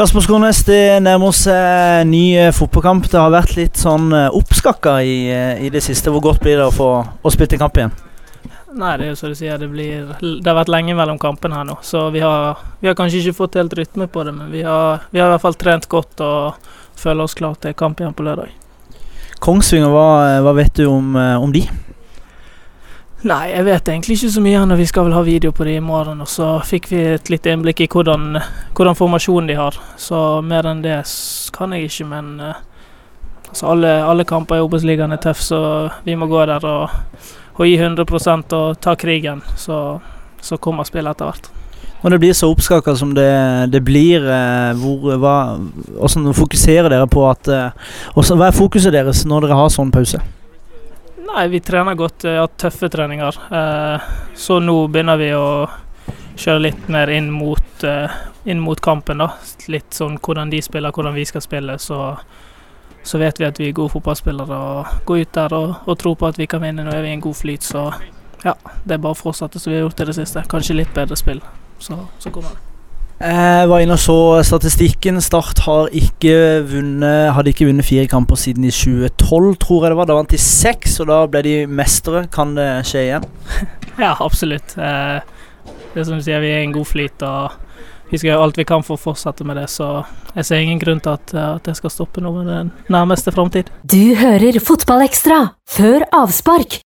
Kasper Skornes, det nærmer seg ny eh, fotballkamp. Det har vært litt sånn eh, oppskakka i, eh, i det siste. Hvor godt blir det å få å spille en kamp igjen? Nei, det er jo som du sier, det, blir, det har vært lenge mellom kampene her nå. Så vi har, vi har kanskje ikke fått helt rytme på det, men vi har, vi har i hvert fall trent godt og føler oss klar til kamp igjen på lørdag. Kongsvinger, hva, hva vet du om, om de? Nei, jeg vet egentlig ikke så mye ennå. Vi skal vel ha video på det i morgen. Og så fikk vi et lite innblikk i hvordan, hvordan formasjonen de har. Så mer enn det kan jeg ikke, men uh, altså alle, alle kamper i Obos-ligaen er tøffe, så vi må gå der og, og gi 100% og ta krigen. Så, så kommer spillet etter hvert. Når det blir så oppskaka som det, det blir, eh, hvor, hva, hvordan fokuserer dere på at eh, også, Hva er fokuset deres når dere har sånn pause? Nei, vi trener godt. Vi har hatt tøffe treninger. Eh, så nå begynner vi å kjøre litt mer inn mot, eh, inn mot kampen, da. Litt sånn hvordan de spiller, hvordan vi skal spille. Så, så vet vi at vi er gode fotballspillere og går ut der og, og tror på at vi kan vinne. Nå er vi i en god flyt, så ja. Det er bare å fortsette som vi har gjort i det siste. Kanskje litt bedre spill. Så, så kommer det. Jeg var inne og så statistikken. Start har ikke vunnet, hadde ikke vunnet fire kamper siden i 2012, tror jeg det var. Da vant de seks, og da ble de mestere. Kan det skje igjen? Ja, absolutt. Eh, det er som du sier, vi er i en god flyt, og vi skal gjøre alt vi kan for å fortsette med det. Så jeg ser ingen grunn til at, at jeg skal stoppe nå med den nærmeste framtid. Du hører Fotballekstra før avspark